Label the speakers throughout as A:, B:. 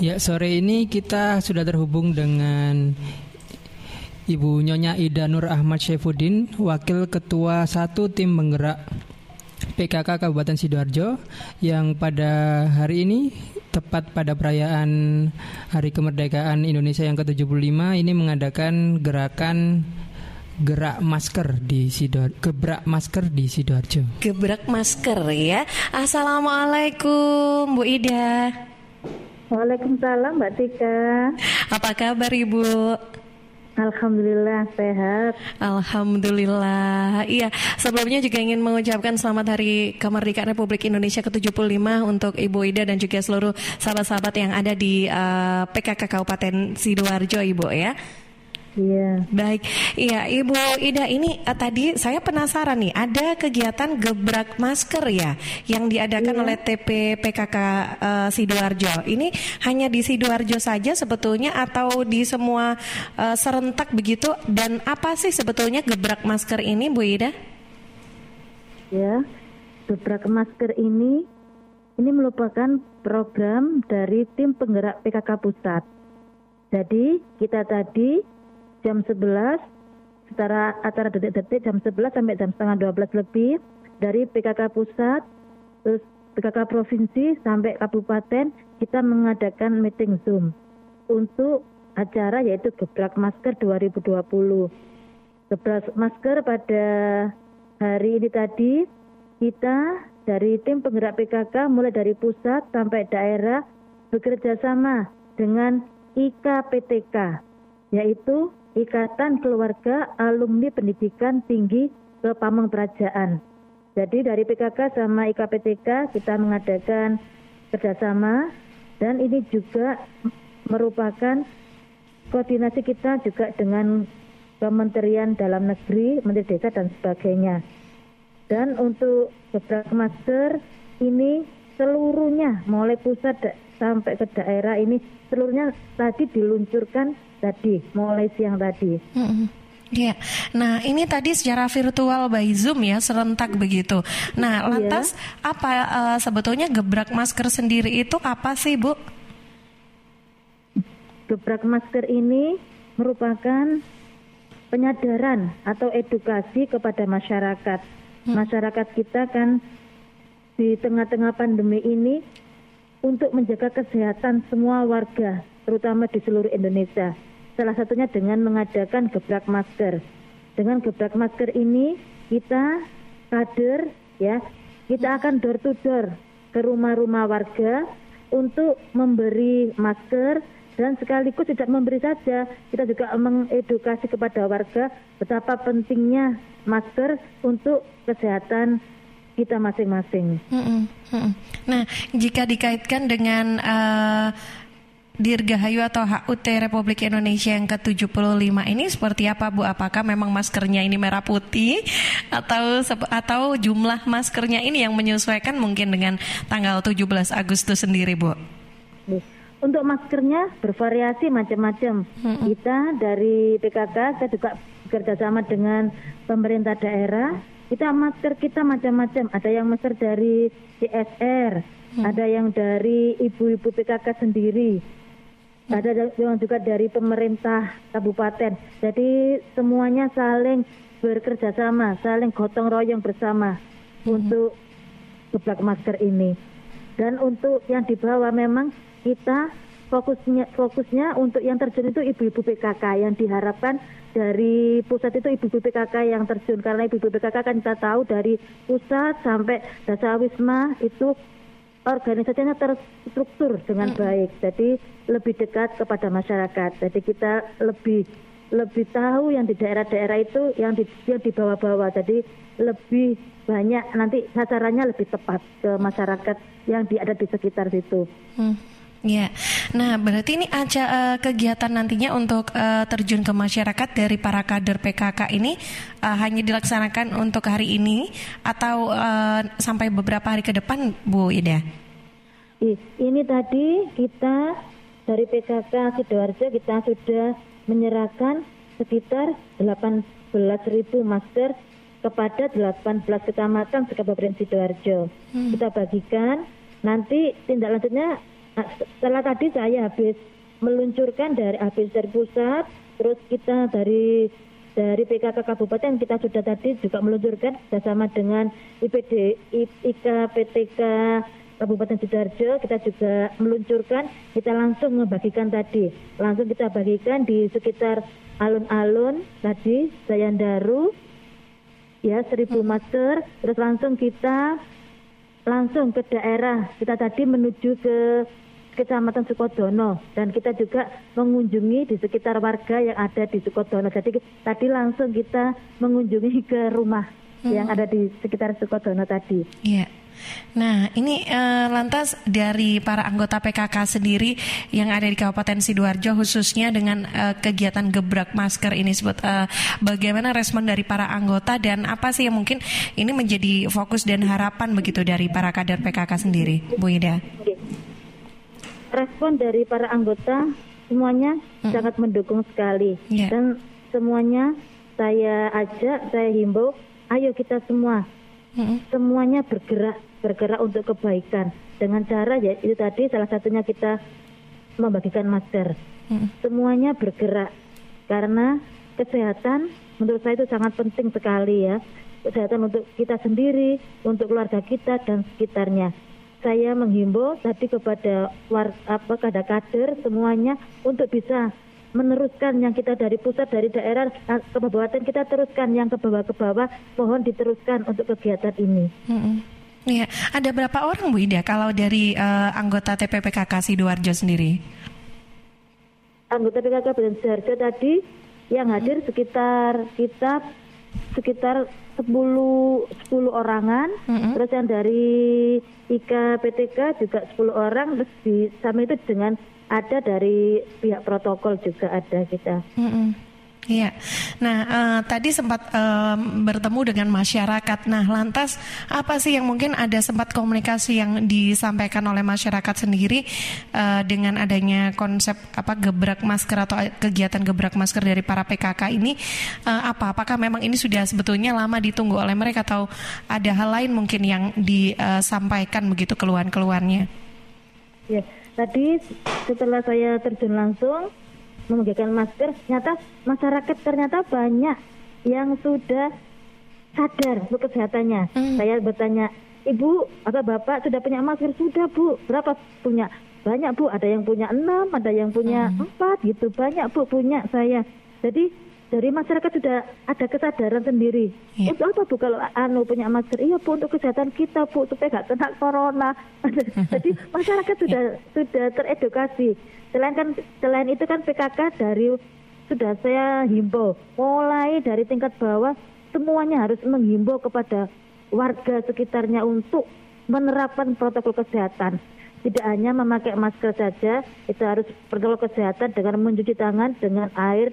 A: Ya, sore ini kita sudah terhubung dengan Ibu Nyonya Ida Nur Ahmad Syaifuddin, Wakil Ketua Satu Tim Penggerak PKK Kabupaten Sidoarjo yang pada hari ini tepat pada perayaan Hari Kemerdekaan Indonesia yang ke-75 ini mengadakan gerakan gerak masker di Sidoarjo, gebrak masker di Sidoarjo.
B: Gebrak masker ya. Assalamualaikum Bu Ida.
C: Waalaikumsalam Mbak Tika.
B: Apa kabar Ibu?
C: Alhamdulillah sehat.
B: Alhamdulillah. Iya, sebelumnya juga ingin mengucapkan selamat hari kemerdekaan Republik Indonesia ke-75 untuk Ibu Ida dan juga seluruh sahabat-sahabat yang ada di uh, eh, PKK Kabupaten Sidoarjo Ibu ya.
C: Iya.
B: Baik, iya Ibu Ida ini uh, tadi saya penasaran nih ada kegiatan gebrak masker ya yang diadakan iya. oleh TP PKK uh, Sidoarjo. Ini hanya di Sidoarjo saja sebetulnya atau di semua uh, serentak begitu? Dan apa sih sebetulnya gebrak masker ini, Bu Ida?
C: Ya, gebrak masker ini ini merupakan program dari tim penggerak PKK Pusat. Jadi kita tadi jam 11 setara acara detik-detik jam 11 sampai jam setengah 12 lebih dari PKK pusat terus PKK provinsi sampai kabupaten kita mengadakan meeting Zoom untuk acara yaitu gebrak masker 2020. Gebrak masker pada hari ini tadi kita dari tim penggerak PKK mulai dari pusat sampai daerah bekerja sama dengan IKPTK yaitu Ikatan Keluarga Alumni Pendidikan Tinggi ke Pamong Perajaan. Jadi dari PKK sama IKPTK kita mengadakan kerjasama dan ini juga merupakan koordinasi kita juga dengan Kementerian Dalam Negeri, Menteri Desa dan sebagainya. Dan untuk beberapa master ini seluruhnya mulai pusat sampai ke daerah ini seluruhnya tadi diluncurkan tadi mulai siang tadi.
B: Iya. Nah, ini tadi secara virtual by Zoom ya, serentak begitu. Nah, iya. lantas iya. apa uh, sebetulnya gebrak masker sendiri itu apa sih, Bu?
C: Gebrak masker ini merupakan penyadaran atau edukasi kepada masyarakat. Hmm. Masyarakat kita kan di tengah-tengah pandemi ini untuk menjaga kesehatan semua warga, terutama di seluruh Indonesia. Salah satunya dengan mengadakan gebrak masker. Dengan gebrak masker ini kita kader ya, kita akan door to door ke rumah-rumah warga untuk memberi masker dan sekaligus tidak memberi saja, kita juga mengedukasi kepada warga betapa pentingnya masker untuk kesehatan kita masing-masing.
B: Nah, jika dikaitkan dengan uh, Dirgahayu atau HUT Republik Indonesia yang ke-75 ini seperti apa Bu? Apakah memang maskernya ini merah putih atau atau jumlah maskernya ini yang menyesuaikan mungkin dengan tanggal 17 Agustus sendiri Bu?
C: Untuk maskernya bervariasi macam-macam. Hmm. Kita dari PKK saya juga bekerjasama dengan pemerintah daerah kita masker kita macam-macam. Ada yang masker dari CSR, hmm. ada yang dari ibu-ibu PKK sendiri, hmm. ada yang juga dari pemerintah kabupaten. Jadi semuanya saling bekerja sama, saling gotong royong bersama hmm. untuk gebrak masker ini. Dan untuk yang dibawa memang kita fokusnya fokusnya untuk yang terjun itu ibu-ibu PKK yang diharapkan dari pusat itu ibu-ibu PKK yang terjun. Karena ibu-ibu PKK kan kita tahu dari pusat sampai dasa wisma itu organisasinya terstruktur dengan baik. Jadi lebih dekat kepada masyarakat. Jadi kita lebih lebih tahu yang di daerah-daerah itu yang di yang di bawah-bawah. Jadi lebih banyak nanti sasarannya lebih tepat ke masyarakat yang di ada di sekitar situ. Hmm.
B: Ya, nah berarti ini aja uh, kegiatan nantinya untuk uh, terjun ke masyarakat dari para kader PKK ini uh, hanya dilaksanakan untuk hari ini atau uh, sampai beberapa hari ke depan, Bu Ida?
C: Ini tadi kita dari PKK Sidoarjo kita sudah menyerahkan sekitar 18.000 masker kepada 18 kecamatan Kabupaten Sidoarjo. Hmm. Kita bagikan nanti tindak lanjutnya setelah tadi saya habis meluncurkan dari habis dari pusat, terus kita dari dari PKK Kabupaten kita sudah tadi juga meluncurkan bersama dengan IPD, IK, PTK Kabupaten Sidoarjo. Kita juga meluncurkan kita langsung membagikan tadi. Langsung kita bagikan di sekitar alun-alun tadi Sayandaru ya seribu hmm. masker terus langsung kita langsung ke daerah kita tadi menuju ke Kecamatan Sukodono dan kita juga mengunjungi di sekitar warga yang ada di Sukodono. Jadi tadi langsung kita mengunjungi ke rumah hmm. yang ada di sekitar Sukodono tadi.
B: Iya. Nah, ini uh, lantas dari para anggota PKK sendiri yang ada di Kabupaten Sidoarjo khususnya dengan uh, kegiatan gebrak masker ini sebut uh, bagaimana respon dari para anggota dan apa sih yang mungkin ini menjadi fokus dan harapan begitu dari para kader PKK sendiri, Bu Ida?
C: respon dari para anggota semuanya hmm. sangat mendukung sekali yeah. dan semuanya saya ajak, saya himbau, ayo kita semua hmm. semuanya bergerak bergerak untuk kebaikan dengan cara ya itu tadi salah satunya kita membagikan masker. Hmm. Semuanya bergerak karena kesehatan menurut saya itu sangat penting sekali ya kesehatan untuk kita sendiri, untuk keluarga kita dan sekitarnya saya menghimbau tadi kepada war, apa kada kader semuanya untuk bisa meneruskan yang kita dari pusat dari daerah kabupaten kita teruskan yang ke bawah ke bawah mohon diteruskan untuk kegiatan ini.
B: Hmm. Ya, ada berapa orang Bu Ida kalau dari uh, anggota TPPKK Sidoarjo sendiri?
C: Anggota PKK Sidoarjo tadi yang hadir sekitar kita sekitar 10 10 orangan mm -hmm. terus yang dari IKA PTK juga 10 orang terus di sama itu dengan ada dari pihak protokol juga ada kita. Mm -hmm.
B: Iya. Nah, uh, tadi sempat uh, bertemu dengan masyarakat. Nah, lantas apa sih yang mungkin ada sempat komunikasi yang disampaikan oleh masyarakat sendiri uh, dengan adanya konsep apa gebrak masker atau kegiatan gebrak masker dari para PKK ini uh, apa? Apakah memang ini sudah sebetulnya lama ditunggu oleh mereka atau ada hal lain mungkin yang disampaikan begitu keluhan-keluhannya?
C: Ya, tadi setelah saya terjun langsung membagikan masker ternyata masyarakat ternyata banyak yang sudah sadar untuk kesehatannya. Hmm. saya bertanya ibu atau bapak sudah punya masker? Sudah bu. Berapa punya? Banyak bu. Ada yang punya enam ada yang punya hmm. empat gitu. Banyak bu punya saya. Jadi dari masyarakat sudah ada kesadaran sendiri. Yeah. Untuk apa bu kalau anu punya masker? Iya bu untuk kesehatan kita bu supaya nggak kena corona. Jadi masyarakat sudah yeah. sudah teredukasi. Selain kan selain itu kan PKK dari sudah saya himbau mulai dari tingkat bawah semuanya harus menghimbau kepada warga sekitarnya untuk menerapkan protokol kesehatan. Tidak hanya memakai masker saja, itu harus protokol kesehatan dengan mencuci tangan dengan air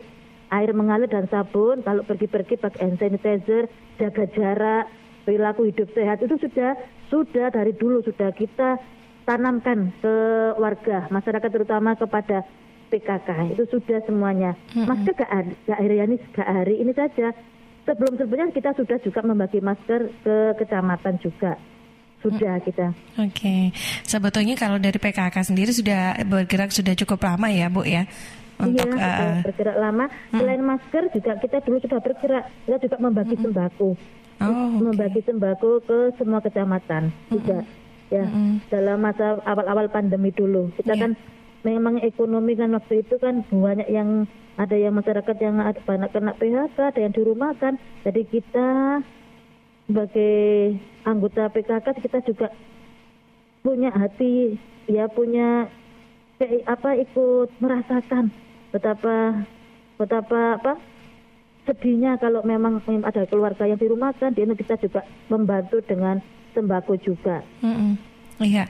C: air mengalir dan sabun, kalau pergi-pergi pakai hand sanitizer, jaga jarak, perilaku hidup sehat itu sudah sudah dari dulu sudah kita tanamkan ke warga masyarakat terutama kepada PKK itu sudah semuanya. Masker gak, gak hari ini gak hari ini saja. Sebelum sebelumnya kita sudah juga membagi masker ke kecamatan juga sudah kita.
B: Oke, okay. sebetulnya kalau dari PKK sendiri sudah bergerak sudah cukup lama ya, Bu ya
C: untuk iya, uh, bergerak lama. Hmm. Selain masker juga kita dulu sudah bergerak, kita juga membagi hmm. sembako, oh, okay. membagi sembako ke semua kecamatan hmm. juga. Ya, hmm. dalam masa awal-awal pandemi dulu, kita yeah. kan memang ekonomi kan waktu itu kan banyak yang ada yang masyarakat yang ada banyak kena PHK, ada yang dirumahkan. Jadi kita sebagai anggota PKK kita juga punya hati ya punya apa ikut merasakan betapa betapa apa sedihnya kalau memang ada keluarga yang dirumahkan di Indonesia juga membantu dengan sembako juga. Mm -mm.
B: Iya,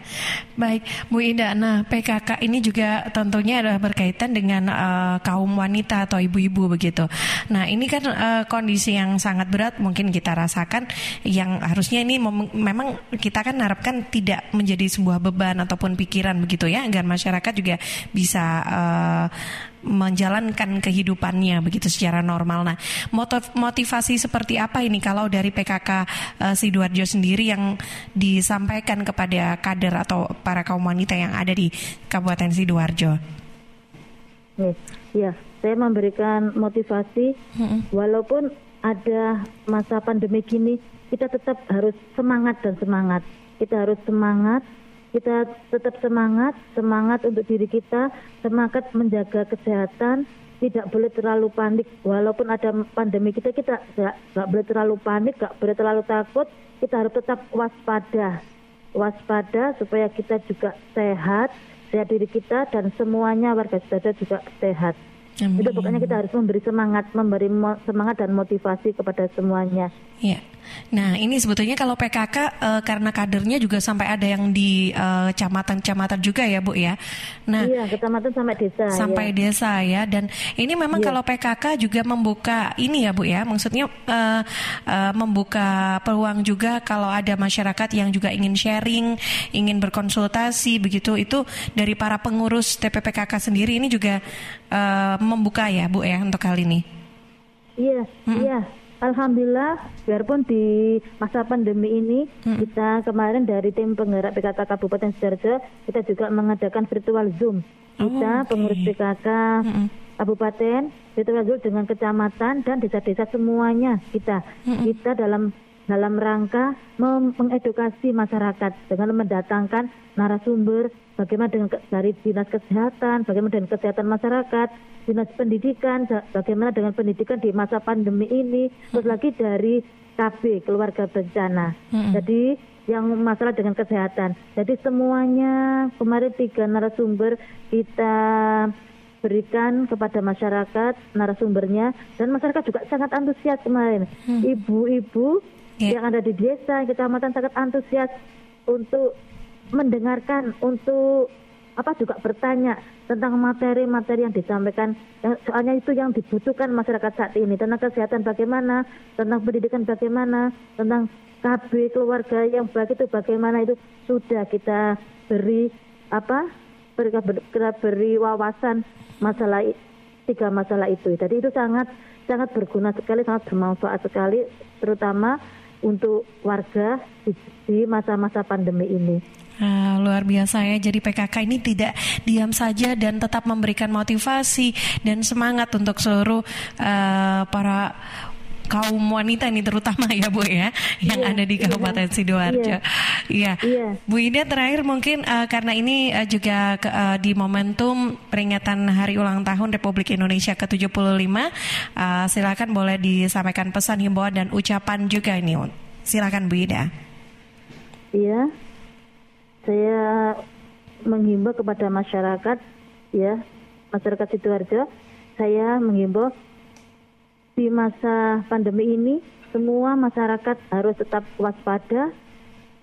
B: baik Bu Ida. Nah PKK ini juga tentunya adalah berkaitan dengan uh, kaum wanita atau ibu-ibu begitu. Nah ini kan uh, kondisi yang sangat berat mungkin kita rasakan, yang harusnya ini memang kita kan harapkan tidak menjadi sebuah beban ataupun pikiran begitu ya, agar masyarakat juga bisa uh, menjalankan kehidupannya begitu secara normal. Nah, motivasi seperti apa ini kalau dari PKK uh, Sidoarjo sendiri yang disampaikan kepada kader atau para kaum wanita yang ada di Kabupaten Sidoarjo?
C: Ya, saya memberikan motivasi hmm. walaupun ada masa pandemi gini kita tetap harus semangat dan semangat. Kita harus semangat, kita tetap semangat, semangat untuk diri kita, semangat menjaga kesehatan, tidak boleh terlalu panik. Walaupun ada pandemi kita kita nggak boleh terlalu panik nggak boleh terlalu takut. Kita harus tetap waspada. Waspada supaya kita juga sehat sehat diri kita dan semuanya warga Sidoarjo juga sehat. Amin. itu pokoknya kita harus memberi semangat memberi semangat dan motivasi kepada semuanya.
B: Ya Nah, ini sebetulnya kalau PKK uh, eh, karena kadernya juga sampai ada yang di uh, kecamatan-kecamatan juga ya, Bu ya.
C: Nah, iya, kecamatan sampai desa.
B: Sampai ya. desa ya. Dan ini memang iya. kalau PKK juga membuka ini ya, Bu ya. Maksudnya uh, uh, membuka peluang juga kalau ada masyarakat yang juga ingin sharing, ingin berkonsultasi begitu. Itu dari para pengurus TPPKK sendiri ini juga uh, membuka ya, Bu ya untuk kali ini.
C: Iya, hmm. iya. Alhamdulillah, biarpun di masa pandemi ini hmm. kita kemarin dari tim penggerak PKK Kabupaten Sidoarjo kita juga mengadakan virtual Zoom. Oh, kita okay. pengurus PKK hmm. Kabupaten virtual Zoom dengan kecamatan dan desa-desa semuanya kita. Hmm. Kita dalam dalam rangka mengedukasi masyarakat dengan mendatangkan narasumber bagaimana dengan dari dinas kesehatan, bagaimana dengan kesehatan masyarakat, dinas pendidikan, bagaimana dengan pendidikan di masa pandemi ini, terus lagi dari KB keluarga bencana. Hmm. Jadi yang masalah dengan kesehatan. Jadi semuanya kemarin tiga narasumber kita berikan kepada masyarakat narasumbernya dan masyarakat juga sangat antusias kemarin. Ibu-ibu yeah. yang ada di desa, kecamatan sangat antusias untuk mendengarkan, untuk apa juga bertanya tentang materi-materi yang disampaikan. Soalnya itu yang dibutuhkan masyarakat saat ini tentang kesehatan bagaimana, tentang pendidikan bagaimana, tentang KB keluarga yang baik itu bagaimana itu sudah kita beri apa beri, beri wawasan masalah tiga masalah itu. Jadi itu sangat sangat berguna sekali, sangat bermanfaat sekali, terutama untuk warga di masa-masa pandemi ini.
B: Nah, luar biasa ya. Jadi PKK ini tidak diam saja dan tetap memberikan motivasi dan semangat untuk seluruh uh, para kaum wanita ini terutama ya Bu ya yang yeah, ada di iya. Kabupaten yeah, Sidoarjo. Iya. Yeah. Yeah. Bu Ida terakhir mungkin uh, karena ini uh, juga ke, uh, di momentum peringatan Hari Ulang Tahun Republik Indonesia ke-75 uh, silakan boleh disampaikan pesan himbauan dan ucapan juga ini. Silakan Bu Ida.
C: Iya. Saya menghimbau kepada masyarakat ya, masyarakat Sidoarjo, saya menghimbau di masa pandemi ini semua masyarakat harus tetap waspada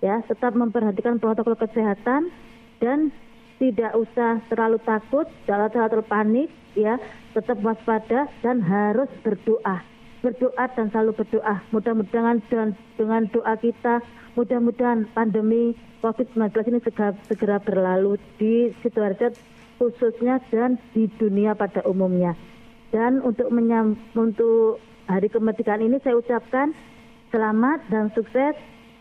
C: ya tetap memperhatikan protokol kesehatan dan tidak usah terlalu takut, jangan terlalu panik, ya, tetap waspada dan harus berdoa, berdoa dan selalu berdoa. Mudah-mudahan dengan, dengan doa kita, mudah-mudahan pandemi COVID-19 ini segera, segera berlalu di sidoarjo khususnya dan di dunia pada umumnya. Dan untuk menyam, untuk hari kemerdekaan ini saya ucapkan selamat dan sukses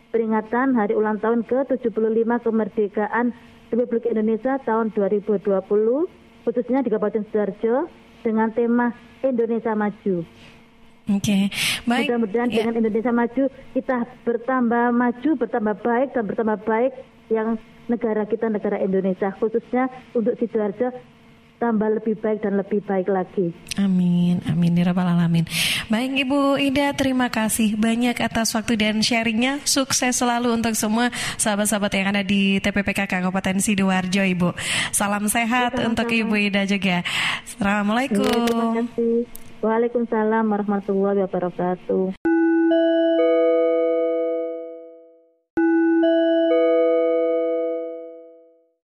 C: peringatan hari ulang tahun ke-75 kemerdekaan Republik Indonesia tahun 2020 khususnya di Kabupaten Sidoarjo dengan tema Indonesia Maju.
B: Oke, okay. baik.
C: Mudah-mudahan ya. dengan Indonesia Maju kita bertambah maju, bertambah baik dan bertambah baik yang negara kita negara Indonesia khususnya untuk Sidoarjo tambah lebih baik dan lebih baik lagi.
B: Amin, amin ya rabbal alamin. Baik Ibu Ida, terima kasih banyak atas waktu dan sharingnya. Sukses selalu untuk semua sahabat-sahabat yang ada di TPPK Kabupaten Sidoarjo, Ibu. Salam sehat ya, untuk Ibu Ida juga. Assalamualaikum. Ya,
C: terima kasih. Waalaikumsalam warahmatullahi wabarakatuh.